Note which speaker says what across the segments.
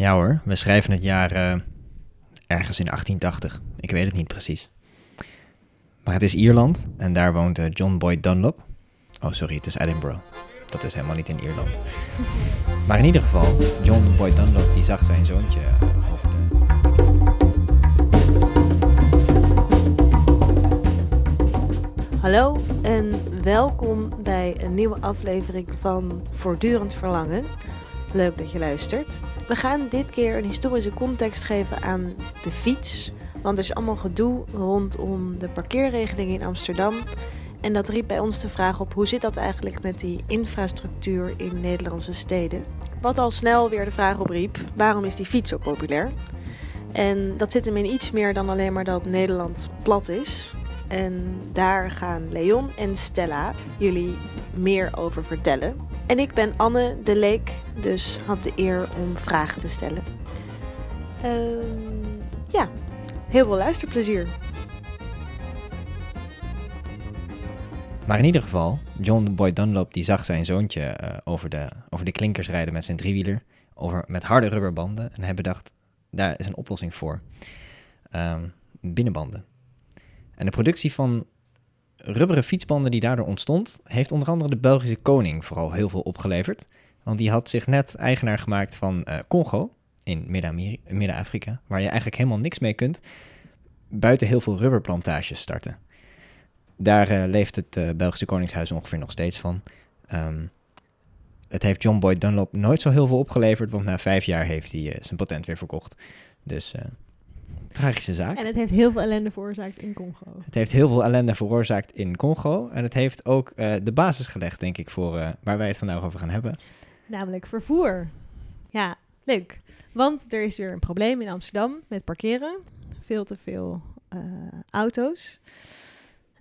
Speaker 1: Ja hoor, we schrijven het jaar eh, ergens in 1880. Ik weet het niet precies. Maar het is Ierland en daar woont eh, John Boyd Dunlop. Oh, sorry, het is Edinburgh. Dat is helemaal niet in Ierland. Maar in ieder geval, John Boyd Dunlop die zag zijn zoontje eh.
Speaker 2: Hallo en welkom bij een nieuwe aflevering van Voortdurend Verlangen. Leuk dat je luistert. We gaan dit keer een historische context geven aan de fiets. Want er is allemaal gedoe rondom de parkeerregeling in Amsterdam. En dat riep bij ons de vraag op hoe zit dat eigenlijk met die infrastructuur in Nederlandse steden. Wat al snel weer de vraag opriep, waarom is die fiets zo populair? En dat zit hem in iets meer dan alleen maar dat Nederland plat is. En daar gaan Leon en Stella jullie meer over vertellen. En ik ben Anne de Leek, dus had de eer om vragen te stellen. Ehm, ja, heel veel luisterplezier.
Speaker 1: Maar in ieder geval, John Boyd Dunlop die zag zijn zoontje eh, over, de, over de klinkers rijden met zijn driewieler. Over, met harde rubberbanden. En hij bedacht, daar is een oplossing voor. Ehm, binnenbanden. En de productie van rubberen fietsbanden die daardoor ontstond, heeft onder andere de Belgische koning vooral heel veel opgeleverd. Want die had zich net eigenaar gemaakt van eh, Congo in Midden-Afrika, waar je eigenlijk helemaal niks mee kunt, buiten heel veel rubberplantages starten. Daar eh, leeft het eh, Belgische Koningshuis ongeveer nog steeds van. Ehm, het heeft John Boyd Dunlop nooit zo heel veel opgeleverd, want na vijf jaar heeft hij zijn patent weer verkocht. Dus tragische zaak.
Speaker 3: En het heeft heel veel ellende veroorzaakt in Congo.
Speaker 1: Het heeft heel veel ellende veroorzaakt in Congo. En het heeft ook eh, de basis gelegd, denk ik, voor eh, waar wij het vandaag over gaan hebben.
Speaker 3: Namelijk vervoer. Ja, leuk. Want er is weer een probleem in Amsterdam met parkeren. Veel te veel eh, auto's.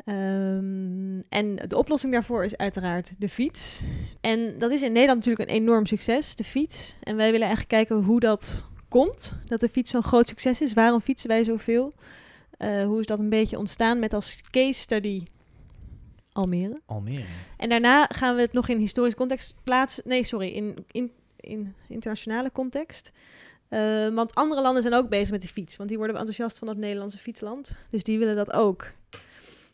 Speaker 3: Ehm, en de oplossing daarvoor is uiteraard de fiets. En dat is in Nederland natuurlijk een enorm succes, de fiets. En wij willen eigenlijk kijken hoe dat komt, dat de fiets zo'n groot succes is. Waarom fietsen wij zoveel? Eh, hoe is dat een beetje ontstaan met als case study Almere?
Speaker 1: Almere.
Speaker 3: En daarna gaan we het nog in historische context plaatsen. Nee, sorry, in, in, in internationale context. Eh, want andere landen zijn ook bezig met de fiets. Want die worden enthousiast van het Nederlandse fietsland. Dus die willen dat ook.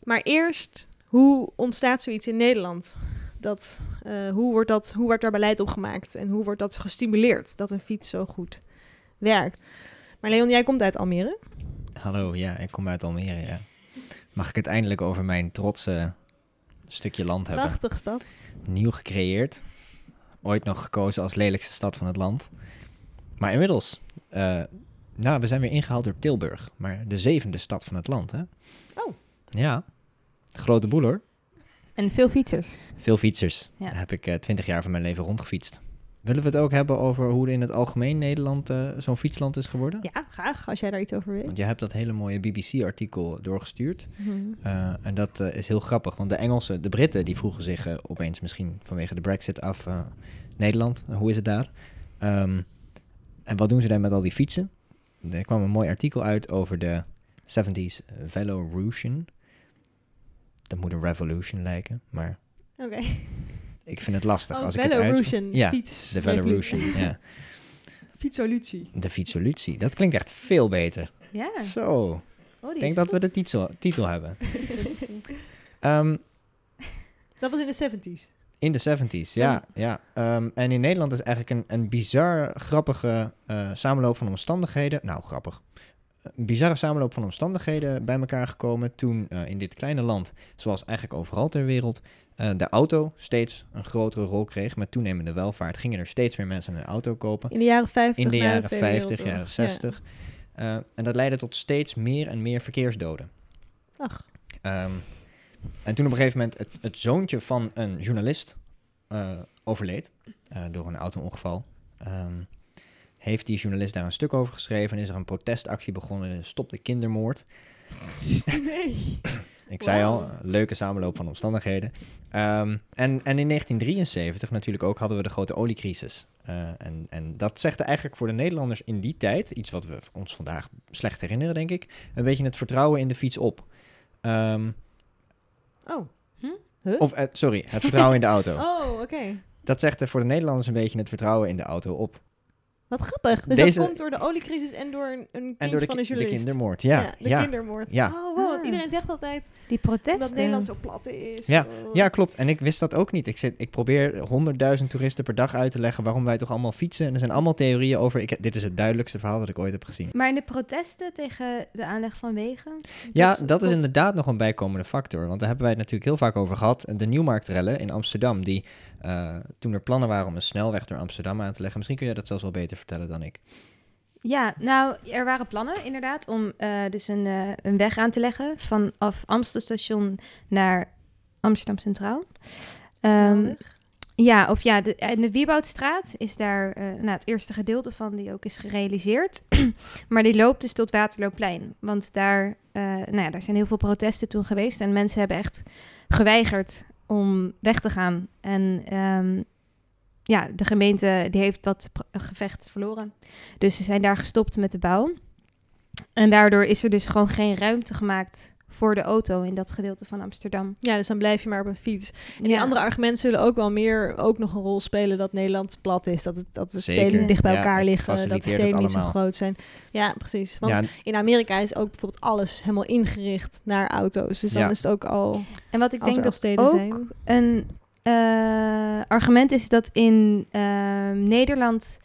Speaker 3: Maar eerst, hoe ontstaat zoiets in Nederland? Dat, eh, hoe, wordt dat, hoe wordt daar beleid op gemaakt? En hoe wordt dat gestimuleerd dat een fiets zo goed werkt? Maar Leon, jij komt uit Almere.
Speaker 1: Hallo, ja, ik kom uit Almere, ja. Mag ik het eindelijk over mijn trotse stukje land hebben?
Speaker 3: Prachtig stad.
Speaker 1: Nieuw gecreëerd. Ooit nog gekozen als lelijkste stad van het land. Maar inmiddels, eh, nou, we zijn weer ingehaald door Tilburg. Maar de zevende stad van het land, hè?
Speaker 3: Oh.
Speaker 1: Ja, grote boel hoor.
Speaker 4: En veel fietsers.
Speaker 1: Veel fietsers.
Speaker 4: Ja.
Speaker 1: Daar heb ik eh, twintig jaar van mijn leven rondgefietst. Willen we het ook hebben over hoe in het algemeen Nederland eh, zo'n fietsland is geworden?
Speaker 3: Ja, graag, als jij daar iets over weet.
Speaker 1: Want je hebt dat hele mooie BBC-artikel doorgestuurd.
Speaker 3: Mhm.
Speaker 1: Eh, en dat eh, is heel grappig, want de Engelsen, de Britten, die vroegen zich opeens misschien vanwege de Brexit af: Nederland, hoe is het daar? Ehm, en wat doen ze daar met al die fietsen? Er kwam een mooi artikel uit over de 70s Velorution. Dat moet een revolution lijken, maar
Speaker 3: Oké.
Speaker 1: Ik vind het lastig
Speaker 3: Oh,
Speaker 1: als ik het Ja,
Speaker 3: fiets.
Speaker 1: de Velorution, ja.
Speaker 3: Fietsolutie.
Speaker 1: De fietsolutie, dat klinkt echt veel beter.
Speaker 4: Ja.
Speaker 1: Zo,
Speaker 4: Oh,
Speaker 1: ik denk dat we de titel, titel hebben. Ehm,
Speaker 3: Dat was in de 70s.
Speaker 1: In de 70s, ja. ja. Ehm, en in Nederland is eigenlijk een, een bizar grappige eh, samenloop van omstandigheden. Nou, grappig. Een bizarre samenloop van omstandigheden bij elkaar gekomen toen eh, in dit kleine land, zoals eigenlijk overal ter wereld, eh, de auto steeds een grotere rol kreeg. Met toenemende welvaart gingen er steeds meer mensen een auto kopen.
Speaker 3: In de jaren 50.
Speaker 1: In de jaren
Speaker 3: Tweede
Speaker 1: 50,
Speaker 3: Wereldoorlog.
Speaker 1: jaren 60. Eh, en dat leidde tot steeds meer en meer verkeersdoden.
Speaker 3: Ach,
Speaker 1: Ehm, en toen op een gegeven moment het, het zoontje van een journalist overleed door een auto-ongeval. Ehm, heeft die journalist daar een stuk over geschreven en is er een protestactie begonnen. Stop de kindermoord.
Speaker 3: nee.
Speaker 1: Ik zei al, leuke samenloop van omstandigheden. Ehm, en, en in 1973 natuurlijk ook hadden we de grote oliecrisis. Eh, en, en dat zegde eigenlijk voor de Nederlanders in die tijd, iets wat we ons vandaag slecht herinneren, denk ik, een beetje het vertrouwen in de fiets op. Ehm,
Speaker 3: Oh. Huh?
Speaker 1: of, eh, sorry, het vertrouwen in de auto.
Speaker 3: Oh, oké.
Speaker 1: Dat zegde voor de Nederlanders een beetje het vertrouwen in de auto op.
Speaker 3: Wat grappig. Dus
Speaker 1: Deze-
Speaker 3: dat komt door de oliecrisis en door een, een kindje
Speaker 1: En door de,
Speaker 3: van een
Speaker 1: de kindermoord. Ja,
Speaker 3: de
Speaker 1: ja,
Speaker 3: kindermoord.
Speaker 1: Ja.
Speaker 3: Oh, wow, want
Speaker 4: Ah.
Speaker 3: iedereen zegt altijd
Speaker 4: Die protesten.
Speaker 3: dat Nederland zo plat is.
Speaker 1: Ja,
Speaker 3: Oh.
Speaker 1: ja, klopt. En ik wist dat ook niet. Ik, zit, ik probeer honderdduizend toeristen per dag uit te leggen waarom wij toch allemaal fietsen. En er zijn allemaal theorieën over. Ik, dit is het duidelijkste verhaal dat ik ooit heb gezien.
Speaker 4: Maar in de protesten tegen de aanleg van wegen?
Speaker 1: Ja,
Speaker 3: Dat-
Speaker 1: dat is inderdaad nog een bijkomende factor. Want daar hebben wij het natuurlijk heel vaak over gehad. De Nieuwmarktrellen in Amsterdam, die eh, toen er plannen waren om een snelweg door Amsterdam aan te leggen. Misschien kun jij dat zelfs wel beter vertellen dan ik.
Speaker 4: Ja, nou, er waren plannen inderdaad om eh, dus een, eh, een weg aan te leggen vanaf Amstelstation naar Amsterdam Centraal. Ehm, ja, of ja, de, en de Wieboudstraat is daar eh, nou, het eerste gedeelte van die ook is gerealiseerd. maar die loopt dus tot Waterloopplein. Want daar, eh, nou ja, daar zijn heel veel protesten toen geweest. En mensen hebben echt geweigerd om weg te gaan. En ehm, ja, de gemeente die heeft dat gevecht verloren. Dus ze zijn daar gestopt met de bouw. En daardoor is er dus gewoon geen ruimte gemaakt voor de auto in dat gedeelte van Amsterdam.
Speaker 3: Ja, dus dan blijf je maar op een fiets. En die andere argumenten zullen ook wel meer ook nog een rol spelen dat Nederland plat is. Dat, het, dat de
Speaker 1: Zeker.
Speaker 3: steden dicht bij
Speaker 1: Ja,
Speaker 3: elkaar liggen. Dat de steden niet zo groot zijn. Ja, precies. Want
Speaker 1: ja,
Speaker 3: in Amerika is ook bijvoorbeeld alles helemaal ingericht naar auto's. Dus dan
Speaker 1: Ja.
Speaker 3: is het ook al,
Speaker 4: En wat ik
Speaker 3: als
Speaker 4: denk dat
Speaker 3: steden
Speaker 4: ook
Speaker 3: zijn.
Speaker 4: een eh, argument is dat in ehm, Nederland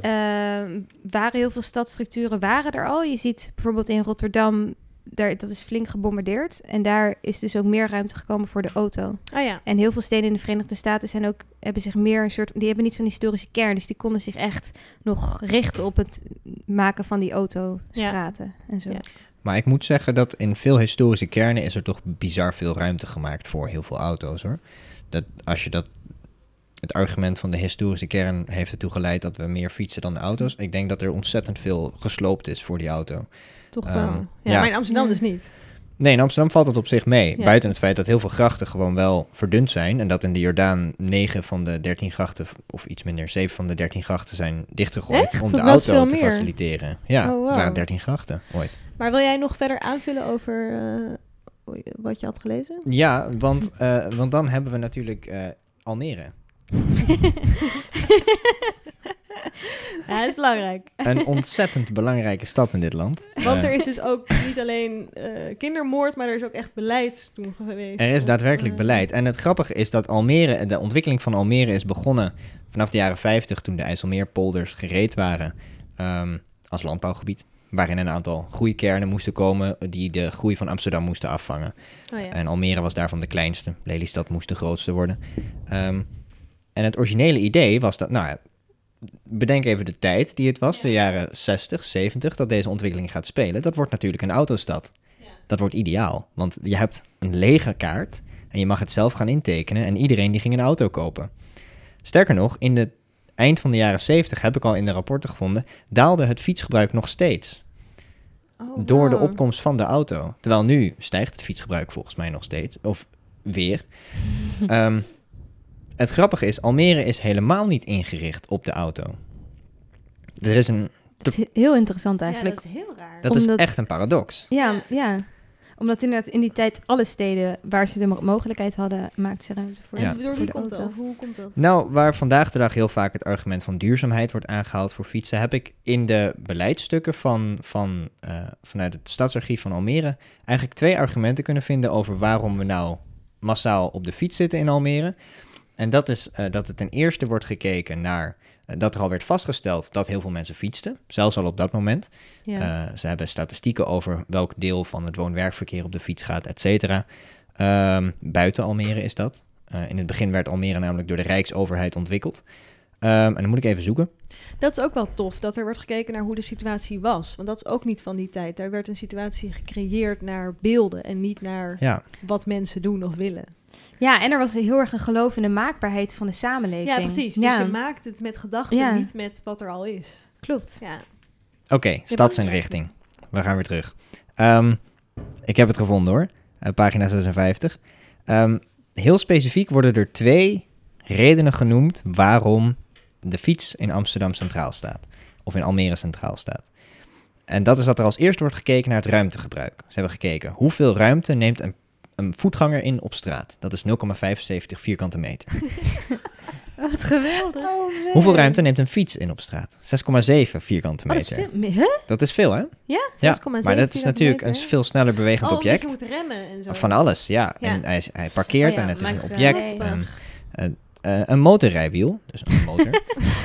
Speaker 4: ehm, waren heel veel stadsstructuren waren er al. Je ziet bijvoorbeeld in Rotterdam, daar, dat is flink gebombardeerd. En daar is dus ook meer ruimte gekomen voor de auto.
Speaker 3: Ah ja,
Speaker 4: En heel veel steden in de Verenigde Staten zijn ook, hebben zich meer een soort, die hebben niet zo'n historische kern. Dus die konden zich echt nog richten op het maken van die autostraten en zo.
Speaker 3: Ja.
Speaker 1: Maar ik moet zeggen dat in veel historische kernen is er toch bizar veel ruimte gemaakt voor heel veel auto's hoor. Dat als je dat. Het argument van de historische kern heeft ertoe geleid dat we meer fietsen dan de auto's. Ik denk dat er ontzettend veel gesloopt is voor die auto.
Speaker 3: Toch wel. Ja,
Speaker 1: ja.
Speaker 3: Maar in Amsterdam dus niet.
Speaker 1: Nee, in Amsterdam valt het op zich mee.
Speaker 3: Ja.
Speaker 1: Buiten het feit dat heel veel grachten gewoon wel verdund zijn. En dat in de Jordaan 9 van de 13 grachten, of iets minder, 7 van de 13 grachten zijn dichtgegooid.
Speaker 3: Echt?
Speaker 1: Om
Speaker 3: Dat
Speaker 1: de auto
Speaker 3: veel
Speaker 1: te
Speaker 3: meer.
Speaker 1: faciliteren. Ja,
Speaker 3: Oh, wow.
Speaker 1: nou, 13 grachten ooit.
Speaker 3: Maar wil jij nog verder aanvullen over eh, wat je had gelezen?
Speaker 1: Ja, want, eh, want dan hebben we natuurlijk eh, Almere.
Speaker 3: Ja, dat is belangrijk.
Speaker 1: Een ontzettend belangrijke stad in dit land.
Speaker 3: Want
Speaker 1: Eh,
Speaker 3: er is dus ook niet alleen eh, kindermoord, maar er is ook echt beleid toen geweest.
Speaker 1: Er is daadwerkelijk
Speaker 3: eh,
Speaker 1: beleid. En het grappige is dat Almere, de ontwikkeling van Almere is begonnen vanaf de jaren 50 toen de IJsselmeerpolders gereed waren ehm, als landbouwgebied. Waarin een aantal groeikernen moesten komen die de groei van Amsterdam moesten afvangen.
Speaker 3: Oh ja.
Speaker 1: En Almere was daarvan de kleinste. Lelystad moest de grootste worden. Ehm, en het originele idee was dat, nou ja, bedenk even de tijd die het was, de jaren 60, 70, dat deze ontwikkeling gaat spelen. Dat wordt natuurlijk een autostad. Dat wordt ideaal, want je hebt een lege kaart en je mag het zelf gaan intekenen en iedereen die ging een auto kopen. Sterker nog, in de eind van de jaren 70 heb ik al in de rapporten gevonden, daalde het fietsgebruik nog steeds
Speaker 3: Oh,
Speaker 1: door de opkomst van de auto. Terwijl nu stijgt het fietsgebruik volgens mij nog steeds. Of weer. Ehm, het grappige is, Almere is helemaal niet ingericht op de auto. Er is een,
Speaker 4: Het is heel interessant
Speaker 3: Ja,
Speaker 4: eigenlijk.
Speaker 3: dat is heel raar.
Speaker 1: dat is
Speaker 4: Omdat-
Speaker 1: echt een paradox.
Speaker 4: Ja,
Speaker 3: Ja.
Speaker 4: Omdat inderdaad in die tijd alle steden waar ze de mo- mogelijkheid hadden, maakten ze ruimte voor,
Speaker 1: Ja.
Speaker 3: door wie komt dat? hoe komt dat?
Speaker 1: Nou, waar vandaag de dag heel vaak het argument van duurzaamheid wordt aangehaald voor fietsen, heb ik in de beleidsstukken van, van, eh, vanuit het Stadsarchief van Almere eigenlijk twee argumenten kunnen vinden over waarom we nou massaal op de fiets zitten in Almere. En dat is eh, dat er ten eerste wordt gekeken naar eh, dat er al werd vastgesteld dat heel veel mensen fietsten, zelfs al op dat moment.
Speaker 3: Ja.
Speaker 1: Eh, ze hebben statistieken over welk deel van het woon-werkverkeer op de fiets gaat, et cetera. Ehm, buiten Almere is dat. In het begin werd Almere namelijk door de Rijksoverheid ontwikkeld. Ehm, en dan moet ik even zoeken.
Speaker 3: Dat is ook wel tof, dat er wordt gekeken naar hoe de situatie was. Want dat is ook niet van die tijd. Daar werd een situatie gecreëerd naar beelden en niet naar
Speaker 1: Ja,
Speaker 3: wat mensen doen of willen.
Speaker 4: Ja, en er was heel erg een geloof in de maakbaarheid van de samenleving.
Speaker 3: Ja, precies. Dus
Speaker 4: Ja,
Speaker 3: je maakt het met gedachten,
Speaker 4: Ja.
Speaker 3: niet met wat er al is.
Speaker 4: klopt.
Speaker 3: Ja.
Speaker 1: oké, stadsinrichting. We gaan weer terug. Ehm, ik heb het gevonden hoor, Eh, pagina 56. Ehm, heel specifiek worden er twee redenen genoemd waarom de fiets in Amsterdam centraal staat. Of in Almere centraal staat. En dat is dat er als eerste wordt gekeken naar het ruimtegebruik. Ze hebben gekeken hoeveel ruimte neemt een, een voetganger in op straat. Dat is 0,75 vierkante meter.
Speaker 4: Oh, wat geweldig. Oh,
Speaker 1: Hoeveel ruimte neemt een fiets in op straat? 6,7 vierkante
Speaker 4: dat is
Speaker 1: meter.
Speaker 4: veel. Huh?
Speaker 1: Dat is veel, hè?
Speaker 4: Ja?
Speaker 1: Ja,
Speaker 3: 6,7
Speaker 1: maar dat is natuurlijk een
Speaker 3: meter.
Speaker 1: veel sneller bewegend
Speaker 3: Oh, je
Speaker 1: object.
Speaker 3: moet remmen en zo.
Speaker 1: Van alles, ja.
Speaker 3: Ja.
Speaker 1: En hij, hij parkeert
Speaker 4: Oh ja,
Speaker 1: en het is een
Speaker 4: eh,
Speaker 1: object.
Speaker 4: nee.
Speaker 1: Ehm, eh, een motorrijwiel, dus een motor,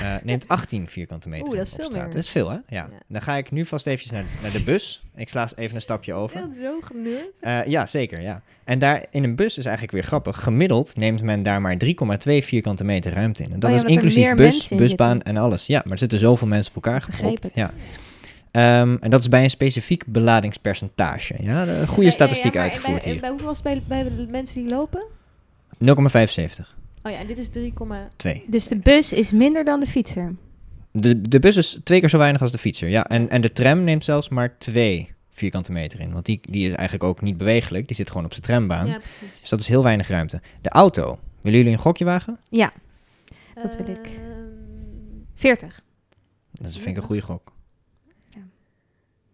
Speaker 1: eh, neemt 18 vierkante meter
Speaker 3: Oeh, dat is
Speaker 1: op
Speaker 3: veel
Speaker 1: straat.
Speaker 3: meer.
Speaker 1: Dat is veel, hè? Ja.
Speaker 3: Ja.
Speaker 1: Dan ga ik nu vast eventjes naar, naar de bus. Ik sla even een stapje over.
Speaker 3: Echt zo genut.
Speaker 1: Eh, ja, zeker, ja. En daar in een bus is eigenlijk weer grappig. Gemiddeld neemt men daar maar 3,2 vierkante meter ruimte in. En dat
Speaker 4: Oh ja,
Speaker 1: is inclusief bus,
Speaker 4: in
Speaker 1: busbaan
Speaker 4: zitten.
Speaker 1: en alles. Ja, maar er zitten zoveel mensen op elkaar gepropt. Ja. Ehm, en dat is bij een specifiek beladingspercentage. Ja, de goede
Speaker 3: Ja,
Speaker 1: statistiek uitgevoerd
Speaker 3: bij,
Speaker 1: hier.
Speaker 3: Bij hoeveel was bij, bij de mensen die lopen?
Speaker 1: 0,75.
Speaker 3: Oh ja, en dit is 3,
Speaker 1: 2.
Speaker 4: Dus de bus is minder dan de fietser.
Speaker 1: De, de bus is twee keer zo weinig als de fietser. Ja, en, en de tram neemt zelfs maar 2 vierkante meter in. Want die, die is eigenlijk ook niet bewegelijk. Die zit gewoon op zijn trambaan.
Speaker 3: Ja, precies.
Speaker 1: Dus dat is heel weinig ruimte. De auto. Willen jullie een gokje wagen?
Speaker 4: Ja, dat wil ik.
Speaker 3: Ehm,
Speaker 4: 40.
Speaker 1: Dat vind ik een goede gok.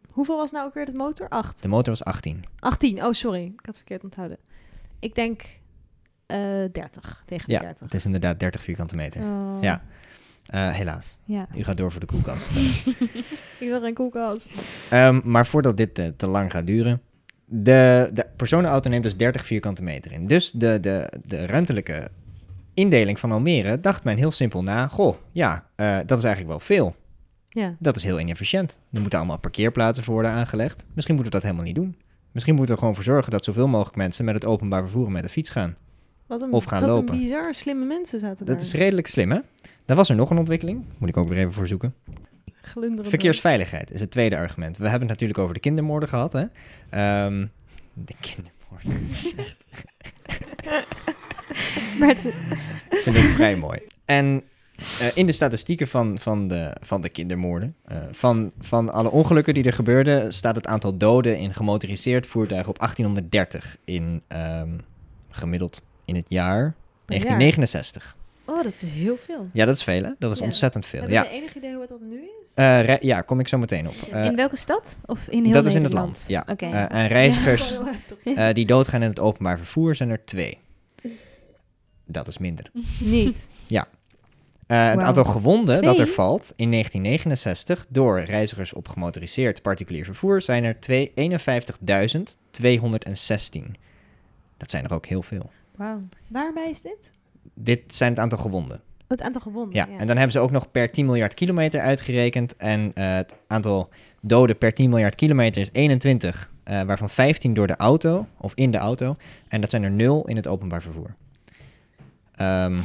Speaker 3: hoeveel was nou ook weer de motor? 8.
Speaker 1: De motor was 18.
Speaker 3: 18. Oh, sorry. Ik had het verkeerd onthouden. Ik denk 30 tegen de
Speaker 1: Ja,
Speaker 3: 30.
Speaker 1: het is inderdaad 30 vierkante meter.
Speaker 4: Oh,
Speaker 1: Ja. Eh, helaas.
Speaker 4: ja.
Speaker 1: U gaat door voor de koelkast.
Speaker 3: Ik wil geen koelkast.
Speaker 1: Ehm, maar voordat dit eh, te lang gaat duren. De, de personenauto neemt dus 30 vierkante meter in. Dus de, de, de ruimtelijke indeling van Almere dacht men heel simpel na. Goh, ja, eh, dat is eigenlijk wel veel.
Speaker 3: Ja.
Speaker 1: Dat is heel inefficiënt. Er moeten allemaal parkeerplaatsen voor worden aangelegd. Misschien moeten we dat helemaal niet doen. Misschien moeten we er gewoon voor zorgen dat zoveel mogelijk mensen met het openbaar vervoer en met de fiets gaan.
Speaker 3: Wat een,
Speaker 1: Of gaan
Speaker 3: wat
Speaker 1: lopen.
Speaker 3: een bizar slimme mensen zaten daar.
Speaker 1: Dat is redelijk slim, hè? Dan was er nog een ontwikkeling. Moet ik ook weer even voor zoeken. Verkeersveiligheid is het tweede argument. We hebben het natuurlijk over de kindermoorden gehad, hè? Ehm, de kindermoorden. echt-
Speaker 3: het-
Speaker 1: vind ik vrij mooi. En eh, in de statistieken van, van, de, van de kindermoorden, eh, van, van alle ongelukken die er gebeurden, staat het aantal doden in gemotoriseerd voertuigen op 1830 in ehm, gemiddeld in het jaar 1969.
Speaker 4: Oh, dat is heel veel.
Speaker 1: Ja, dat is veel, hè? Dat is
Speaker 4: Ja.
Speaker 1: ontzettend veel.
Speaker 3: Hebben
Speaker 1: Ja,
Speaker 3: we enig idee hoe het dat nu is?
Speaker 1: Eh, re- ja, kom ik zo meteen op. Eh,
Speaker 4: in welke stad? Of in heel
Speaker 1: dat is in het
Speaker 4: Nederland?
Speaker 1: land, ja. Eh, en reizigers
Speaker 3: Ja,
Speaker 1: eh, die doodgaan in het openbaar vervoer zijn er twee. Dat is minder.
Speaker 3: Niet.
Speaker 1: Eh, het aantal gewonden dat er valt in 1969 door reizigers op gemotoriseerd particulier vervoer zijn er twee- 51.216. Dat zijn er ook heel veel.
Speaker 4: Wauw.
Speaker 3: Waarbij is dit?
Speaker 1: Dit zijn het aantal gewonden.
Speaker 3: Het aantal gewonden.
Speaker 1: Ja, en dan hebben ze ook nog per 10 miljard kilometer uitgerekend. En eh, het aantal doden per 10 miljard kilometer is 21, eh, waarvan 15 door de auto of in de auto. En dat zijn er 0 in het openbaar vervoer. Ehm,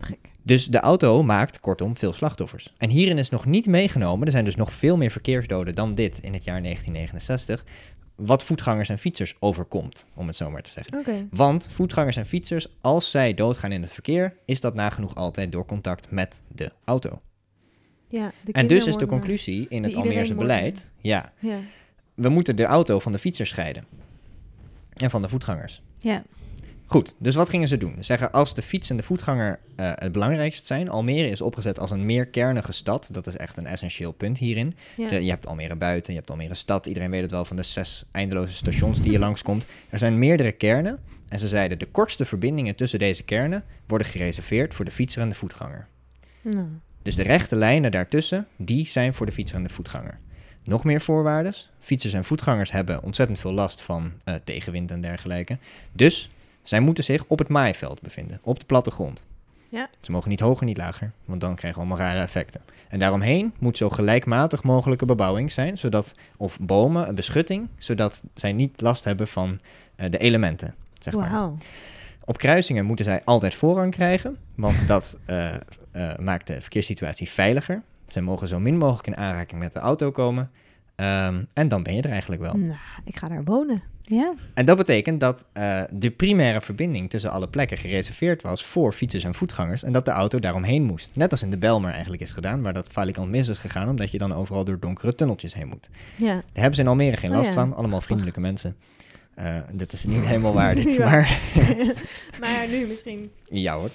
Speaker 3: Gek.
Speaker 1: dus de auto maakt kortom veel slachtoffers. En hierin is nog niet meegenomen, er zijn dus nog veel meer verkeersdoden dan dit in het jaar 1969. Wat voetgangers en fietsers overkomt, om het zo maar te zeggen. Want voetgangers en fietsers, als zij doodgaan in het verkeer, is dat nagenoeg altijd door contact met de auto.
Speaker 3: Ja, de
Speaker 1: En dus is de conclusie in het Almeerse beleid, ja,
Speaker 3: Ja.
Speaker 1: we moeten de auto van de fietsers scheiden. En van de voetgangers.
Speaker 4: Ja.
Speaker 1: Goed, dus wat gingen ze doen? Ze zeggen, als de fiets en de voetganger eh, het belangrijkste zijn, Almere is opgezet als een meerkernige stad. Dat is echt een essentieel punt hierin.
Speaker 3: Ja.
Speaker 1: De- je hebt Almere buiten, je hebt Almere stad. Iedereen weet het wel van de zes eindeloze stations die je langskomt. Er zijn meerdere kernen. En ze zeiden, de kortste verbindingen tussen deze kernen worden gereserveerd voor de fietser en de voetganger.
Speaker 3: Nou.
Speaker 1: Dus de rechte lijnen daartussen, die zijn voor de fietser en de voetganger. Nog meer voorwaarden. Fietsers en voetgangers hebben ontzettend veel last van eh, tegenwind en dergelijke. Dus zij moeten zich op het maaiveld bevinden, op de plattegrond.
Speaker 3: Ja.
Speaker 1: Ze mogen niet hoger, niet lager, want dan krijgen we allemaal rare effecten. En daaromheen moet zo gelijkmatig mogelijke bebouwing zijn, zodat, of bomen, een beschutting, zodat zij niet last hebben van eh, de elementen. Zeg maar. Op kruisingen moeten zij altijd voorrang krijgen, want dat eh, eh, maakt de verkeerssituatie veiliger. Zij mogen zo min mogelijk in aanraking met de auto komen. Ehm, en dan ben je er eigenlijk wel.
Speaker 3: Nou, ik ga daar wonen.
Speaker 4: Ja.
Speaker 1: En dat betekent dat eh, de primaire verbinding tussen alle plekken gereserveerd was voor fietsers en voetgangers. En dat de auto daaromheen moest. Net als in de Belmer eigenlijk is gedaan, waar dat valikant mis is gegaan, omdat je dan overal door donkere tunneltjes heen moet.
Speaker 3: Ja.
Speaker 1: Daar hebben ze in Almere geen
Speaker 3: Oh
Speaker 1: last
Speaker 3: ja.
Speaker 1: van. Allemaal vriendelijke mensen. Eh dit is niet helemaal waar dit,
Speaker 3: Ja.
Speaker 1: maar
Speaker 3: maar nu misschien.
Speaker 1: ja hoor.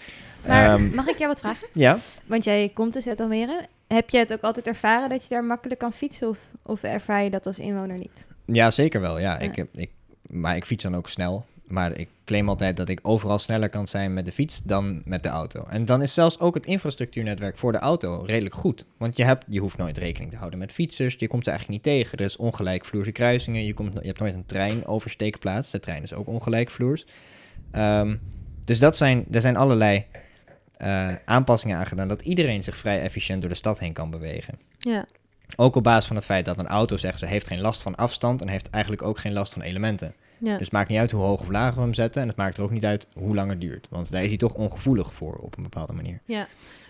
Speaker 4: Maar
Speaker 1: Ehm,
Speaker 4: mag ik jou wat vragen?
Speaker 1: ja,
Speaker 4: Want jij komt dus uit Almere. Heb je het ook altijd ervaren dat je daar makkelijk kan fietsen? Of, of ervaar je dat als inwoner niet?
Speaker 1: Ja, zeker wel. Ja,
Speaker 4: Ja.
Speaker 1: Ik, ik, maar ik fiets dan ook snel. Maar ik claim altijd dat ik overal sneller kan zijn met de fiets dan met de auto. En dan is zelfs ook het infrastructuurnetwerk voor de auto redelijk goed. Want je, hebt, je hoeft nooit rekening te houden met fietsers. Je komt ze eigenlijk niet tegen. Er is ongelijkvloerse kruisingen. Je, komt, je hebt nooit een treinoversteekplaats. De trein is ook ongelijkvloers. Ehm, dus dat zijn, er zijn allerlei eh, aanpassingen aangedaan... dat iedereen zich vrij efficiënt door de stad heen kan bewegen.
Speaker 3: Ja.
Speaker 1: Ook op basis van het feit dat een auto zegt... ze heeft geen last van afstand en heeft eigenlijk ook geen last van elementen.
Speaker 3: ja.
Speaker 1: Dus het maakt niet uit hoe hoog of laag we hem zetten. En het maakt er ook niet uit hoe lang het duurt. Want daar is hij toch ongevoelig voor op een bepaalde manier.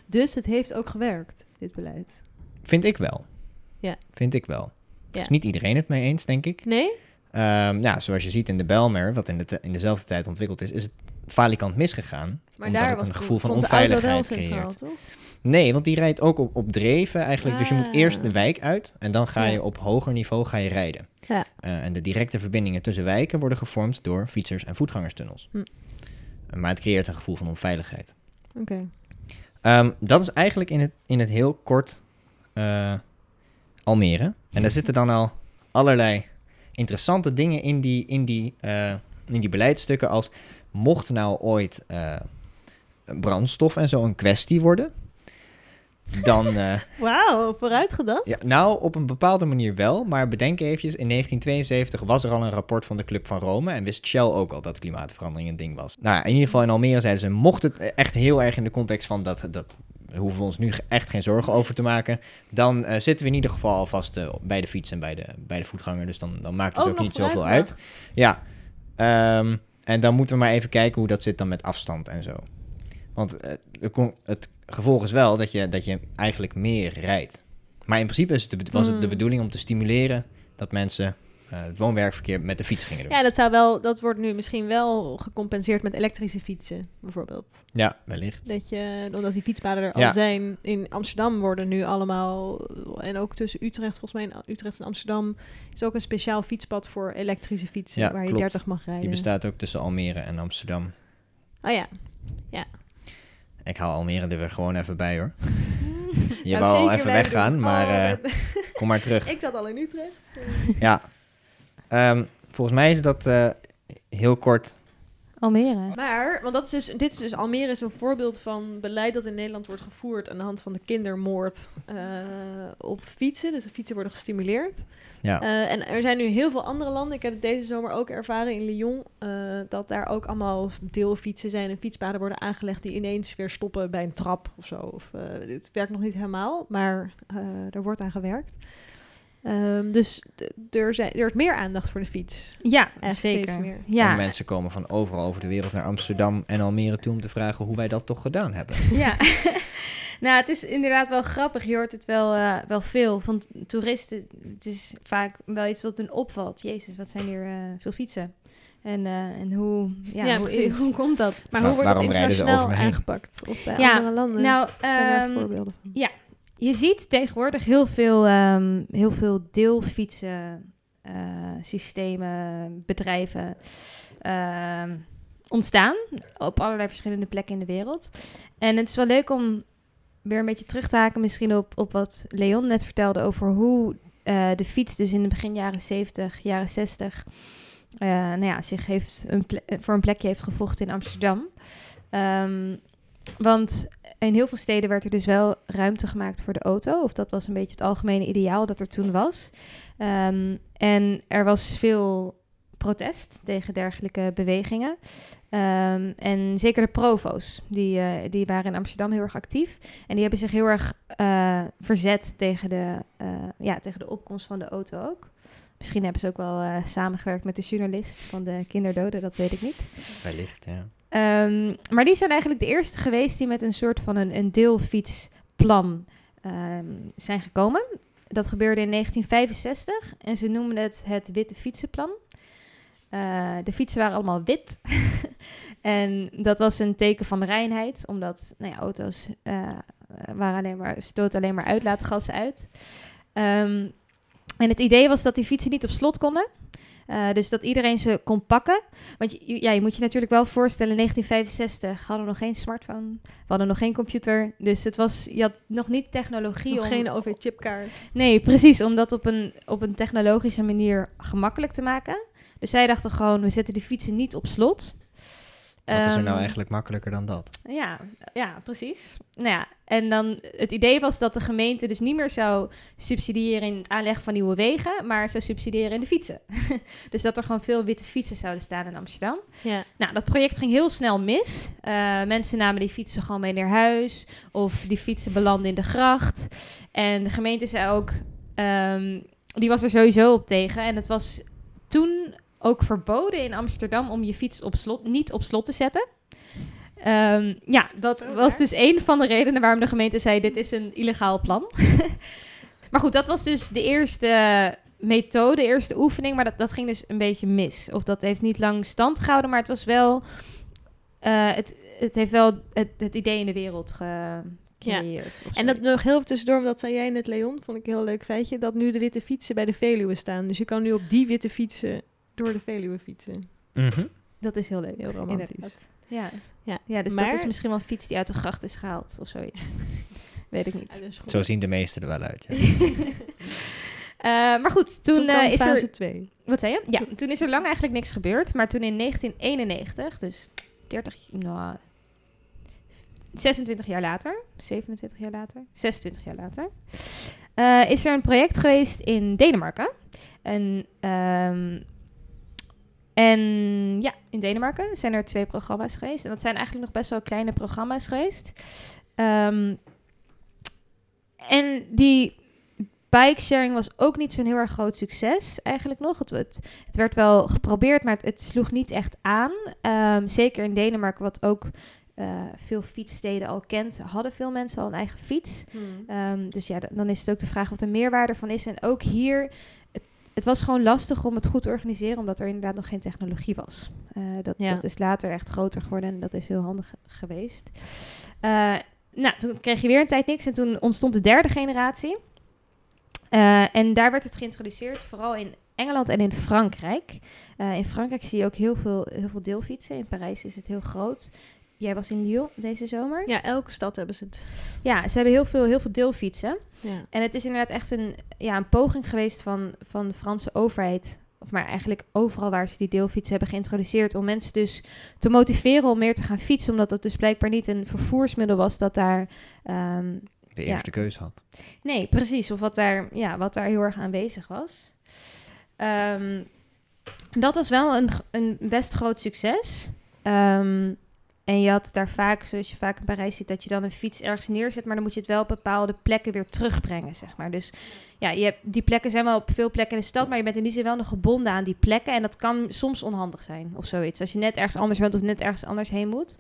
Speaker 3: Dus het heeft ook gewerkt, dit beleid.
Speaker 1: Vind ik wel.
Speaker 3: Ja.
Speaker 1: Vind ik wel.
Speaker 3: Ja.
Speaker 1: Is niet iedereen het mee eens, denk ik.
Speaker 3: Nee?
Speaker 1: Ehm, ja, zoals je ziet in de Belmer, wat in, de in dezelfde tijd ontwikkeld is, is het falikant misgegaan.
Speaker 3: Maar
Speaker 1: omdat
Speaker 3: daar
Speaker 1: het
Speaker 3: was
Speaker 1: een gevoel van onveiligheid
Speaker 3: centraal,
Speaker 1: creëert.
Speaker 3: toch?
Speaker 1: Nee, want die rijdt ook op, op dreven eigenlijk. Dus je moet
Speaker 3: Ah.
Speaker 1: eerst de wijk uit en dan ga je
Speaker 3: Ja.
Speaker 1: op hoger niveau ga je rijden.
Speaker 3: Ja.
Speaker 1: Eh, en de directe verbindingen tussen wijken worden gevormd door fietsers- en voetgangerstunnels.
Speaker 3: Hm.
Speaker 1: Eh, maar het creëert een gevoel van onveiligheid.
Speaker 3: Oké.
Speaker 1: Ehm, dat is eigenlijk in het, in het heel kort eh, Almere. En daar zitten dan al allerlei interessante dingen in die, in die, in die beleidsstukken. Als mocht nou ooit eh, brandstof en zo een kwestie worden. Dan, eh,
Speaker 3: Wauw, vooruitgedacht.
Speaker 1: ja, nou op een bepaalde manier wel. Maar bedenk eventjes, in 1972 was er al een rapport van de Club van Rome. En wist Shell ook al dat klimaatverandering een ding was. Nou, in ieder geval in Almere zeiden ze, mocht het echt heel erg in de context van dat, dat daar hoeven we ons nu echt geen zorgen over te maken. Dan eh, zitten we in ieder geval alvast bij de fiets en bij de, bij de voetganger. Dus dan, dan maakt het ook, niet zoveel uit. Ja, Ehm, en dan moeten we maar even kijken hoe dat zit dan met afstand en zo. Want eh, het gevolg is wel dat je, dat je eigenlijk meer rijdt. Maar in principe is het de, be- was het de
Speaker 3: Hmm.
Speaker 1: bedoeling om te stimuleren dat mensen het woon-werkverkeer met de fiets gingen doen.
Speaker 3: Ja, dat zou wel, dat wordt nu misschien wel gecompenseerd met elektrische fietsen, bijvoorbeeld.
Speaker 1: Ja, wellicht.
Speaker 3: Dat je, omdat die fietspaden er
Speaker 1: Ja.
Speaker 3: al zijn, in Amsterdam worden nu allemaal, en ook tussen Utrecht, volgens mij in Utrecht en Amsterdam, is ook een speciaal fietspad voor elektrische fietsen,
Speaker 1: Ja,
Speaker 3: waar je
Speaker 1: klopt.
Speaker 3: 30 mag rijden.
Speaker 1: Die bestaat ook tussen Almere en Amsterdam.
Speaker 3: Oh ja.
Speaker 1: Ik haal Almere er weer gewoon even bij hoor. Je
Speaker 3: ik
Speaker 1: wou al even weggaan,
Speaker 3: doen.
Speaker 1: maar
Speaker 3: Oh,
Speaker 1: eh,
Speaker 3: dat-
Speaker 1: kom maar terug.
Speaker 3: ik zat al in Utrecht.
Speaker 1: Ja. Ehm, volgens mij is dat eh, heel kort.
Speaker 4: Almere.
Speaker 3: Maar, want dat is dus, dit is dus Almere is een voorbeeld van beleid dat in Nederland wordt gevoerd aan de hand van de kindermoord eh, op fietsen. Dus de fietsen worden gestimuleerd.
Speaker 1: Ja.
Speaker 3: Eh, en er zijn nu heel veel andere landen. Ik heb het deze zomer ook ervaren in Lyon. eh, dat daar ook allemaal deelfietsen zijn en fietspaden worden aangelegd die ineens weer stoppen bij een trap of zo. Of, eh, het werkt nog niet helemaal, maar eh, er wordt aan gewerkt. Ehm, dus er, zijn, er is meer aandacht voor de fiets.
Speaker 4: Ja,
Speaker 3: Echt
Speaker 4: zeker.
Speaker 3: steeds meer.
Speaker 1: En
Speaker 4: Ja,
Speaker 1: mensen komen van overal over de wereld naar Amsterdam en Almere toe om te vragen hoe wij dat toch gedaan hebben.
Speaker 4: ja. nou, het is inderdaad wel grappig. Je hoort het wel, eh, wel veel van toeristen. Het is vaak wel iets wat hen opvalt. Jezus, wat zijn hier eh, veel fietsen. En, eh, en hoe, ja,
Speaker 3: Ja,
Speaker 4: hoe, hoe komt dat?
Speaker 3: Maar
Speaker 1: Wa-
Speaker 3: hoe wordt het
Speaker 1: waarom rijden ze
Speaker 3: internationaal aangepakt? Of bij
Speaker 4: Ja,
Speaker 3: andere landen?
Speaker 4: Nou,
Speaker 3: zijn daar
Speaker 4: ehm,
Speaker 3: voorbeelden van?
Speaker 4: Je ziet tegenwoordig heel veel, ehm, heel veel deelfietsen, eh, systemen, bedrijven ehm, ontstaan op allerlei verschillende plekken in de wereld. En het is wel leuk om weer een beetje terug te haken misschien op, op wat Leon net vertelde over hoe eh, de fiets dus in de begin jaren 70, jaren 60 eh, nou ja, zich heeft een voor een plekje heeft gevochten in Amsterdam. Ehm, want in heel veel steden werd er dus wel ruimte gemaakt voor de auto. Of dat was een beetje het algemene ideaal dat er toen was. Ehm, en er was veel protest tegen dergelijke bewegingen. Ehm, en zeker de provo's, die, eh, die waren in Amsterdam heel erg actief. En die hebben zich heel erg eh, verzet tegen de, eh, ja, tegen de opkomst van de auto ook. Misschien hebben ze ook wel samengewerkt met de journalist van de kinderdoden, dat weet ik niet.
Speaker 1: Wellicht, ja.
Speaker 4: Ehm, maar die zijn eigenlijk de eerste geweest die met een soort van een, een deelfietsplan ehm, zijn gekomen. Dat gebeurde in 1965 en ze noemen het het Witte Fietsenplan. Eh, de fietsen waren allemaal wit. en dat was een teken van reinheid, omdat nou ja, auto's eh, waren alleen maar, stoten alleen maar uitlaatgassen uit. Ehm, en het idee was dat die fietsen niet op slot konden. Eh, dus dat iedereen ze kon pakken. Want je, ja, je moet je natuurlijk wel voorstellen, in 1965 hadden we nog geen smartphone, we hadden nog geen computer. Dus het was, je had nog niet technologie
Speaker 3: Nog
Speaker 4: om...
Speaker 3: geen OV-chipkaart.
Speaker 4: Nee, precies, om dat op een, op een technologische manier gemakkelijk te maken. Dus zij dachten gewoon, we zetten de fietsen niet op slot.
Speaker 1: Wat is er nou
Speaker 4: Ehm,
Speaker 1: eigenlijk makkelijker dan dat?
Speaker 4: ja, ja, precies. Nou ja, en dan het idee was dat de gemeente dus niet meer zou subsidiëren in het aanleggen van nieuwe wegen, maar zou subsidiëren in de fietsen. dus dat er gewoon veel witte fietsen zouden staan in Amsterdam.
Speaker 3: Ja.
Speaker 4: Nou, dat project ging heel snel mis. Eh, mensen namen die fietsen gewoon mee naar huis of die fietsen belanden in de gracht. En de gemeente zei ook, ehm, die was er sowieso op tegen. En het was toen ook verboden in Amsterdam om je fiets op slot, niet op slot te zetten. Ehm, ja, dat was dus een van de redenen waarom de gemeente zei: dit is een illegaal plan. maar goed, dat was dus de eerste methode, de eerste oefening, maar dat, dat ging dus een beetje mis. Of dat heeft niet lang stand gehouden, maar het was wel. eh, het, het heeft wel het, het idee in de wereld gecreëerd. of
Speaker 3: En dat nog heel tussendoor, omdat zei jij net, Leon, vond ik een heel leuk feitje, dat nu de witte fietsen bij de Veluwe staan. Dus je kan nu op die witte fietsen door de Veluwe fietsen.
Speaker 1: Mhm.
Speaker 4: Dat is heel leuk.
Speaker 3: Heel romantisch.
Speaker 4: inderdaad. Ja.
Speaker 3: Ja,
Speaker 4: ja, dus dat is misschien wel een fiets die uit de gracht is gehaald of zoiets. Weet ik niet.
Speaker 1: Zo zien de meesten er wel uit. Ja.
Speaker 4: Eh, maar goed, toen,
Speaker 3: Toen,
Speaker 4: eh, is
Speaker 3: fase
Speaker 4: er...
Speaker 3: 2.
Speaker 4: Wat zei je? Ja, toen is er lang eigenlijk niks gebeurd. Maar toen in 1991, dus 30... Nou, 26 jaar later, 27 jaar later, 26 jaar later... eh, is er een project geweest in Denemarken. En, ehm, en ja, in Denemarken zijn er twee programma's geweest. En dat zijn eigenlijk nog best wel kleine programma's geweest. Ehm, en die bikesharing was ook niet zo'n heel erg groot succes eigenlijk nog. Het, het, het werd wel geprobeerd, maar het, het sloeg niet echt aan. Ehm, zeker in Denemarken, wat ook eh, veel fietssteden al kent, hadden veel mensen al een eigen fiets. Ehm, dus ja, dan is het ook de vraag wat de meerwaarde van is. En ook hier, het, was gewoon lastig om het goed te organiseren, omdat er inderdaad nog geen technologie was. Eh, dat,
Speaker 3: Ja.
Speaker 4: dat is later echt groter geworden en dat is heel handig ge- geweest. Eh, nou, toen kreeg je weer een tijd niks en toen ontstond de derde generatie. Eh, en daar werd het geïntroduceerd, vooral in Engeland en in Frankrijk. In Frankrijk zie je ook heel veel, heel veel deelfietsen. In Parijs is het heel groot. Jij was in Lyon deze zomer.
Speaker 3: Ja, elke stad hebben ze het.
Speaker 4: Ja, ze hebben heel veel, heel veel deelfietsen.
Speaker 3: Ja.
Speaker 4: En het is inderdaad echt een, ja, een poging geweest van, van de Franse overheid. Of maar eigenlijk overal waar ze die deelfietsen hebben geïntroduceerd. Om mensen dus te motiveren om meer te gaan fietsen. Omdat dat dus blijkbaar niet een vervoersmiddel was dat daar. ehm,
Speaker 1: De
Speaker 4: Ja.
Speaker 1: eerste keus had.
Speaker 4: nee, precies. Of wat daar, ja, wat daar heel erg aanwezig was. Ehm, dat was wel een, een best groot succes. Ehm, en je had daar vaak, zoals je vaak in Parijs ziet, dat je dan een fiets ergens neerzet, maar dan moet je het wel op bepaalde plekken weer terugbrengen, zeg maar. Dus ja, je hebt, die plekken zijn wel op veel plekken in de stad, maar je bent in die zin wel nog gebonden aan die plekken. En dat kan soms onhandig zijn of zoiets. Als je net ergens anders bent of net ergens anders heen moet.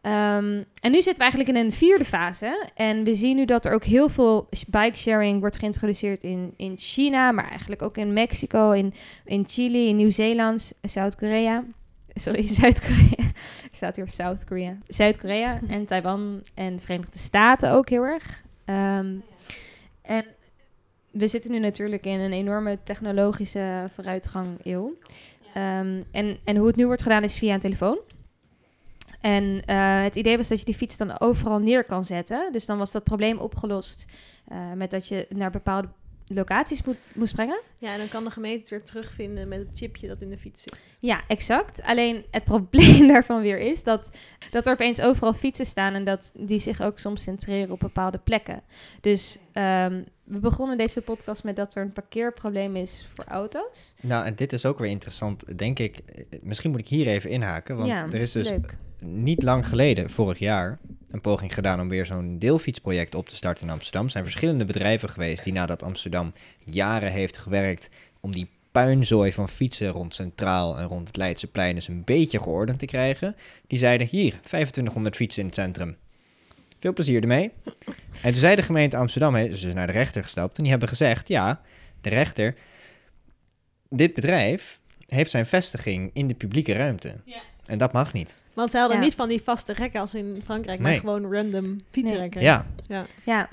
Speaker 4: Ehm, en nu zitten we eigenlijk in een vierde fase. En we zien nu dat er ook heel veel bikesharing wordt geïntroduceerd in, in China, maar eigenlijk ook in Mexico, in, in Chili, in Nieuw-Zeeland, Zuid-Korea. Sorry, Zuid-Korea. Staat hier South Korea. Zuid-Korea en Taiwan en de Verenigde Staten ook heel erg. Ehm, en we zitten nu natuurlijk in een enorme technologische vooruitgang eeuw. Ehm, en, en hoe het nu wordt gedaan is via een telefoon. En eh, het idee was dat je die fiets dan overal neer kan zetten. Dus dan was dat probleem opgelost eh, met dat je naar bepaalde locaties moet, moest brengen.
Speaker 3: ja, en dan kan de gemeente het weer terugvinden met het chipje dat in de fiets zit.
Speaker 4: Ja, exact. Alleen het probleem daarvan weer is dat, dat er opeens overal fietsen staan en dat die zich ook soms centreren op bepaalde plekken. Dus ehm, we begonnen deze podcast met dat er een parkeerprobleem is voor auto's.
Speaker 1: Nou, en dit is ook weer interessant, denk ik. Eh, Misschien moet ik hier even inhaken, want
Speaker 4: ja,
Speaker 1: er is dus
Speaker 4: leuk.
Speaker 1: Niet lang geleden, vorig jaar, een poging gedaan om weer zo'n deelfietsproject op te starten in Amsterdam. Er zijn verschillende bedrijven geweest die nadat Amsterdam jaren heeft gewerkt om die puinzooi van fietsen rond Centraal en rond het Leidseplein eens een beetje geordend te krijgen. Die zeiden, hier, 2500 fietsen in het centrum. Veel plezier ermee. En toen zei de gemeente Amsterdam, hè, dus naar de rechter gestapt, en die hebben gezegd, ja, de rechter, dit bedrijf heeft zijn vestiging in de publieke ruimte.
Speaker 3: Ja.
Speaker 1: En dat mag niet.
Speaker 3: Want ze hadden
Speaker 4: Ja.
Speaker 3: niet van die vaste rekken als in Frankrijk,
Speaker 1: Nee.
Speaker 3: maar gewoon random fietsenrekken.
Speaker 1: Ja,
Speaker 4: Ja.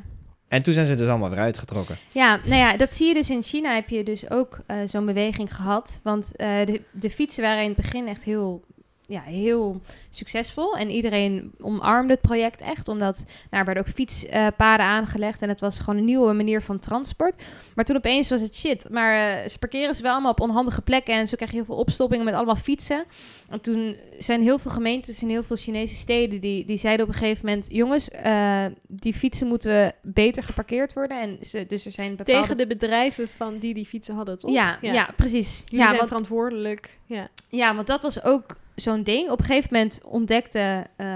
Speaker 1: En toen zijn ze dus allemaal weer uitgetrokken.
Speaker 4: Ja, nou ja, dat zie je dus in China heb je dus ook eh, zo'n beweging gehad. Want eh, de, de fietsen waren in het begin echt heel, ja, heel succesvol. En iedereen omarmde het project echt. Omdat nou, er werden ook fietspaden aangelegd. En het was gewoon een nieuwe manier van transport. Maar toen opeens was het shit. Maar eh, ze parkeren ze wel allemaal op onhandige plekken. En zo krijg je heel veel opstoppingen met allemaal fietsen. En toen zijn heel veel gemeentes in heel veel Chinese steden... die, die zeiden op een gegeven moment... jongens, eh, die fietsen moeten beter geparkeerd worden. En ze, dus er zijn bepaalde...
Speaker 3: Tegen de bedrijven van die die fietsen hadden, toch?
Speaker 4: Ja, ja. precies.
Speaker 3: Jullie
Speaker 4: ja,
Speaker 3: zijn
Speaker 4: want,
Speaker 3: verantwoordelijk. Ja.
Speaker 4: ja, want dat was ook zo'n ding. Op een gegeven moment ontdekten eh,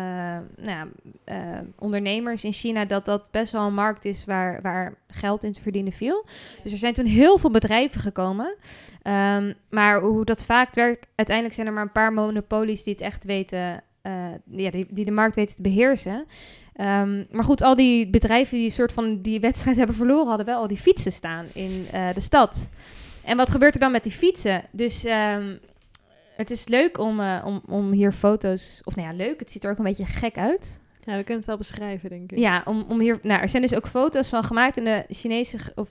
Speaker 4: nou eh, ondernemers in China dat dat best wel een markt is waar, waar geld in te verdienen viel. Dus er zijn toen heel veel bedrijven gekomen. Ehm, maar hoe dat vaak werkt, uiteindelijk zijn er maar een paar monopolies die het echt weten, eh, ja, die, die de markt weten te beheersen. Ehm, maar goed, al die bedrijven die soort van die wedstrijd hebben verloren, hadden wel al die fietsen staan in de stad. En wat gebeurt er dan met die fietsen? Dus ehm, het is leuk om, eh, om, om hier foto's, of nou ja, leuk, het ziet er ook een beetje gek uit.
Speaker 3: ja, we kunnen het wel beschrijven, denk ik.
Speaker 4: Ja, om, om hier. Nou, er zijn dus ook foto's van gemaakt in de Chinese of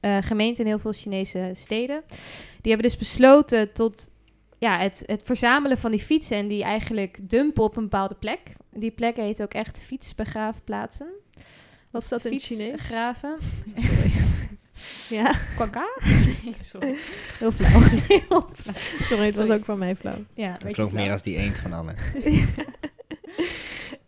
Speaker 4: eh, gemeenten in heel veel Chinese steden. Die hebben dus besloten tot ja, het, het verzamelen van die fietsen en die eigenlijk dumpen op een bepaalde plek. Die plekken heet ook echt fietsbegraafplaatsen.
Speaker 3: Wat is dat in Chinees?
Speaker 4: Fietsgraven.
Speaker 3: Ja,
Speaker 4: Kwaka? Nee, sorry. Heel flauw. Heel flauw.
Speaker 3: sorry, het was
Speaker 4: Sorry.
Speaker 3: ook van mij flauw.
Speaker 4: Ja,
Speaker 1: Dat klonk meer als die eend van Anne.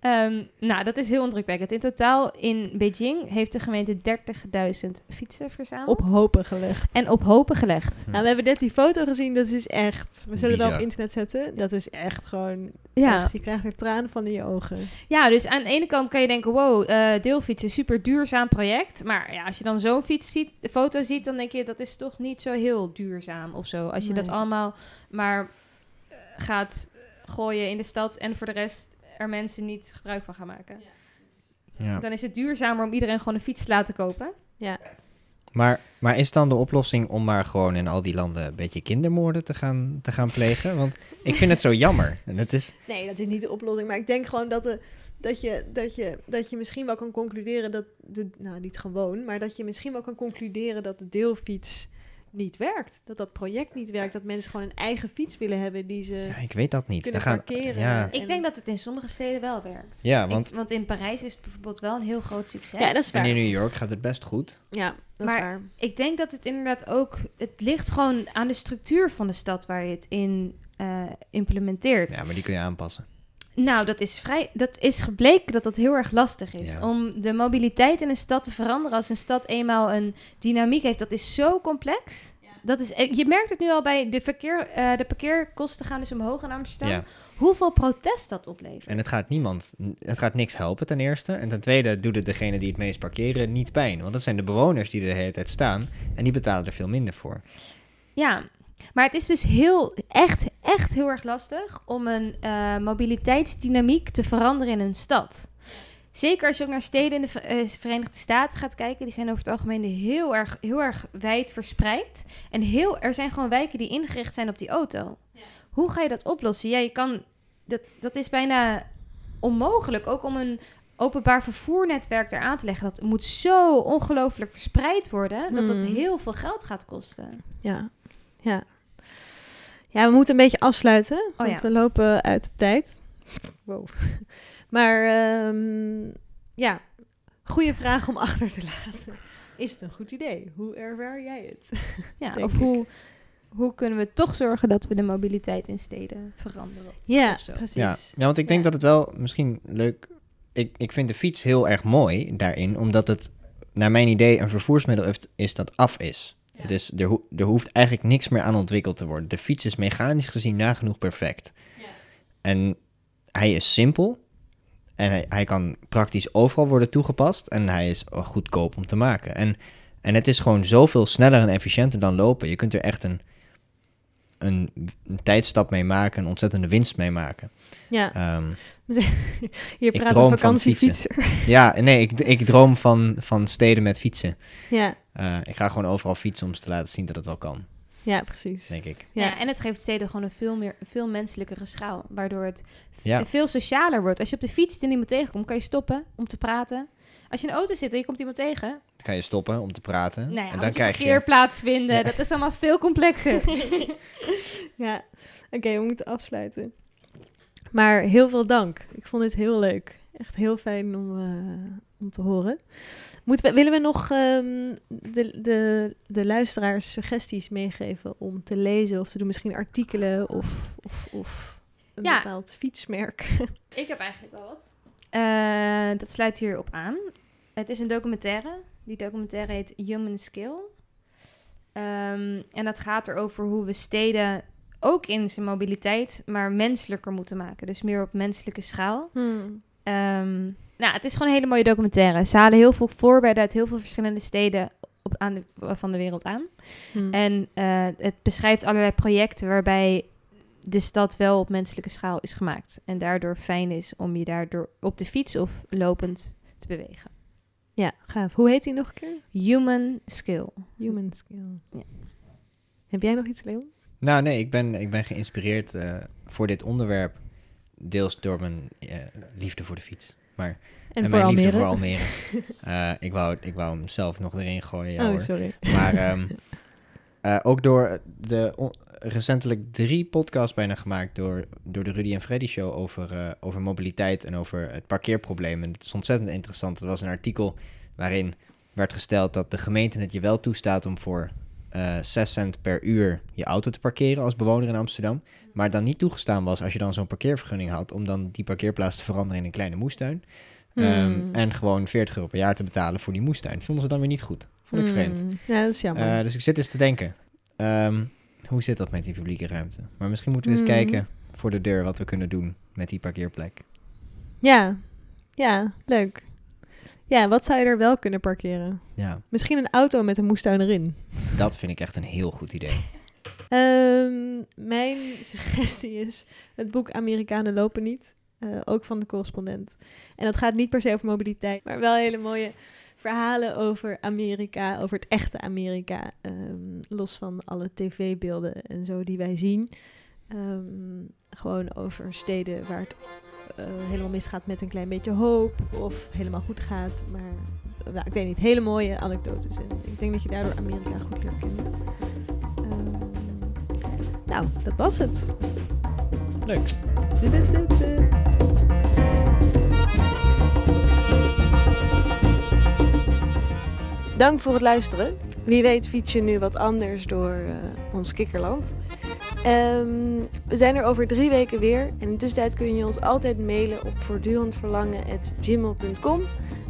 Speaker 4: Ehm, nou, dat is heel indrukwekkend. In totaal in Beijing heeft de gemeente 30.000 fietsen verzameld.
Speaker 3: Op hopen gelegd.
Speaker 4: En op hopen gelegd.
Speaker 3: Nou, we hebben net die foto gezien, dat is echt... We zullen het wel op internet zetten. Dat is echt gewoon...
Speaker 4: Ja.
Speaker 3: echt, je krijgt er tranen van in je ogen.
Speaker 4: ja, dus aan de ene kant kan je denken... wow, eh deelfietsen, super duurzaam project. Maar ja, als je dan zo'n fiets ziet, foto ziet... dan denk je, dat is toch niet zo heel duurzaam of zo. Als je dat allemaal maar eh, gaat gooien in de stad... en voor de rest er mensen niet gebruik van gaan maken.
Speaker 1: Ja.
Speaker 4: Dan is het duurzamer om iedereen gewoon een fiets te laten kopen.
Speaker 3: Ja.
Speaker 1: Maar, maar is dan de oplossing om maar gewoon in al die landen een beetje kindermoorden te gaan, te gaan plegen? Want ik vind het zo jammer. En het is,
Speaker 3: Nee, dat is niet de oplossing. Maar ik denk gewoon dat, de, dat, je, dat, je, dat je misschien wel kan concluderen dat... De, nou, niet gewoon, maar dat je misschien wel kan concluderen dat de deelfiets niet werkt. Dat dat project niet werkt. Dat mensen gewoon een eigen fiets willen hebben die ze
Speaker 1: ja, ik weet dat niet.
Speaker 3: kunnen
Speaker 1: gaan,
Speaker 3: parkeren.
Speaker 1: ja,
Speaker 4: Ik
Speaker 3: En-
Speaker 4: denk dat het in sommige steden wel werkt.
Speaker 1: Ja,
Speaker 4: Ik-
Speaker 1: want-
Speaker 4: want in Parijs is het bijvoorbeeld wel een heel groot succes.
Speaker 3: Ja, dat is
Speaker 1: en in
Speaker 3: waar.
Speaker 1: New York gaat het best goed.
Speaker 3: Ja, dat
Speaker 4: Maar-
Speaker 3: is waar.
Speaker 4: Ik denk dat het inderdaad ook... Het ligt gewoon aan de structuur van de stad waar je het in eh, implementeert.
Speaker 1: Ja, maar die kun je aanpassen.
Speaker 4: Nou, dat is, vrij, dat is gebleken dat dat heel erg lastig is.
Speaker 1: Ja.
Speaker 4: Om de mobiliteit in een stad te veranderen als een stad eenmaal een dynamiek heeft. Dat is zo complex. Dat is, eh, je merkt het nu al bij de, verkeer, eh, de parkeerkosten gaan dus omhoog in Amsterdam.
Speaker 1: Ja.
Speaker 4: Hoeveel protest dat oplevert.
Speaker 1: En het gaat niemand, het gaat niks helpen ten eerste. En ten tweede doet het degene die het meest parkeren niet pijn. Want dat zijn de bewoners die er de hele tijd staan. En die betalen er veel minder voor.
Speaker 4: Ja, maar het is dus heel, echt, echt heel erg lastig om een eh, mobiliteitsdynamiek te veranderen in een stad. Zeker als je ook naar steden in de eh, Verenigde Staten gaat kijken, die zijn over het algemeen heel erg, heel erg wijd verspreid. En heel, er zijn gewoon wijken die ingericht zijn op die auto. Hoe ga je dat oplossen? Ja, je kan, dat, dat is bijna onmogelijk, ook om een openbaar vervoernetwerk eraan te leggen. Dat moet zo ongelooflijk verspreid worden, dat dat
Speaker 3: Mm.
Speaker 4: heel veel geld gaat kosten.
Speaker 3: Ja, ja. Ja, we moeten een beetje afsluiten, want
Speaker 4: ja.
Speaker 3: we lopen uit de tijd. Wow. Maar ehm, ja, goede vraag om achter te laten. Is het een goed idee? Hoe ervaar jij het?
Speaker 4: Ja, of
Speaker 3: ik.
Speaker 4: hoe, hoe kunnen we toch zorgen dat we de mobiliteit in steden veranderen?
Speaker 3: Ja, precies.
Speaker 1: Ja, ja want ik denk
Speaker 3: Ja.
Speaker 1: dat het wel misschien leuk... Ik, ik vind de fiets heel erg mooi daarin. Omdat het, naar mijn idee, een vervoersmiddel is dat af is. Het is er, ho- er hoeft eigenlijk niks meer aan ontwikkeld te worden. De fiets is mechanisch gezien nagenoeg perfect. En hij is simpel. En hij, hij kan praktisch overal worden toegepast. En hij is goedkoop om te maken. En, en het is gewoon zoveel sneller en efficiënter dan lopen. Je kunt er echt een, een, een tijdstap mee maken. Een ontzettende winst mee maken.
Speaker 3: Ja,
Speaker 1: Ehm,
Speaker 3: hier
Speaker 1: ik
Speaker 3: praat een
Speaker 1: van
Speaker 3: vakantiefietser.
Speaker 1: ja, nee, ik, ik droom van, van steden met fietsen.
Speaker 3: Ja,
Speaker 1: Eh, ik ga gewoon overal fietsen om ze te laten zien dat het wel kan.
Speaker 3: Ja, precies.
Speaker 1: denk ik.
Speaker 4: Ja.
Speaker 3: Ja.
Speaker 4: en het geeft steden gewoon een veel, meer, veel menselijkere schaal. Waardoor het
Speaker 1: Ja.
Speaker 4: veel socialer wordt. Als je op de fiets en iemand tegenkomt, kan je stoppen om te praten. Als je in een auto zit en je komt iemand tegen,
Speaker 1: Dan kan je stoppen om te praten.
Speaker 4: nou ja,
Speaker 1: en dan
Speaker 4: moet je
Speaker 1: krijg je...
Speaker 4: parkeerplaats vinden.
Speaker 1: Ja.
Speaker 4: Dat is allemaal veel complexer.
Speaker 3: Ja, oké, we moeten afsluiten. Maar heel veel dank. Ik vond dit heel leuk. Echt heel fijn om, eh, om te horen. Moeten we, willen we nog ehm, de, de, de luisteraars suggesties meegeven om te lezen of te doen? Misschien artikelen of, of, of een
Speaker 4: Ja.
Speaker 3: bepaald fietsmerk.
Speaker 4: Ik heb eigenlijk wel wat. Eh, dat sluit hierop aan. Het is een documentaire. Die documentaire heet Human Skill. Ehm, en dat gaat erover hoe we steden ook in zijn mobiliteit, maar menselijker moeten maken. Dus meer op menselijke schaal.
Speaker 3: Hmm.
Speaker 4: Ehm, nou, het is gewoon een hele mooie documentaire. Ze halen heel veel voorbeelden uit heel veel verschillende steden op, aan de, van de wereld aan.
Speaker 3: Hmm.
Speaker 4: En eh, het beschrijft allerlei projecten waarbij de stad wel op menselijke schaal is gemaakt. En daardoor fijn is om je daardoor op de fiets of lopend te bewegen.
Speaker 3: Ja, gaaf. Hoe heet die nog een keer?
Speaker 4: Human skill.
Speaker 3: Human Skill.
Speaker 4: Ja.
Speaker 3: Heb jij nog iets, Leon?
Speaker 1: Nou nee, ik ben, ik ben geïnspireerd eh, voor dit onderwerp. Deels door mijn eh, liefde voor de fiets. Maar,
Speaker 3: En, voor
Speaker 1: mijn
Speaker 3: Almere.
Speaker 1: liefde voor Almere. Eh, ik, wou, ik wou hem zelf nog erin gooien. ja
Speaker 3: oh,
Speaker 1: hoor.
Speaker 3: sorry.
Speaker 1: Maar ehm, eh, ook door de recentelijk drie podcasts bijna gemaakt door, door de Rudy en Freddy show over, eh, over mobiliteit en over het parkeerprobleem. En het is ontzettend interessant. Er was een artikel waarin werd gesteld dat de gemeente het je wel toestaat om voor eh 6 cent per uur je auto te parkeren als bewoner in Amsterdam. Maar dan niet toegestaan was als je dan zo'n parkeervergunning had om dan die parkeerplaats te veranderen in een kleine moestuin. Ehm,
Speaker 3: Hmm.
Speaker 1: En gewoon 40 euro per jaar te betalen voor die moestuin. Vonden ze dan weer niet goed. Vond ik vreemd.
Speaker 3: Hmm. Ja, dat is jammer.
Speaker 1: Eh, dus ik zit eens te denken. ehm, hoe zit dat met die publieke ruimte? Maar misschien moeten we eens
Speaker 3: Mm.
Speaker 1: kijken voor de deur wat we kunnen doen met die parkeerplek.
Speaker 3: Ja, ja, leuk. Ja, wat zou je er wel kunnen parkeren?
Speaker 1: Ja,
Speaker 3: Misschien een auto met een moestuin erin.
Speaker 1: dat vind ik echt een heel goed idee.
Speaker 3: Ehm, mijn suggestie is het boek Amerikanen lopen niet. Eh, ook van de correspondent. En dat gaat niet per se over mobiliteit, maar wel hele mooie verhalen over Amerika, over het echte Amerika. ehm, los van alle tv-beelden en zo die wij zien. Ehm, gewoon over steden waar het eh, helemaal misgaat met een klein beetje hoop. Of helemaal goed gaat. Maar nou, ik weet niet, hele mooie anekdotes. En ik denk dat je daardoor Amerika goed leert kennen. Ehm, nou, dat was het.
Speaker 1: Leuk.
Speaker 3: Dank voor het luisteren. Wie weet fiets je nu wat anders door eh, ons kikkerland. Ehm, we zijn er over drie weken weer. En in de tussentijd kun je ons altijd mailen op voortdurendverlangen.gmail.com.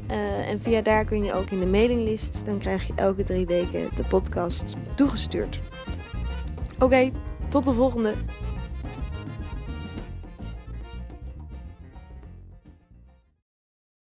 Speaker 3: Eh, en via daar kun je ook in de mailinglist. Dan krijg je elke drie weken de podcast toegestuurd. Oké, tot de volgende.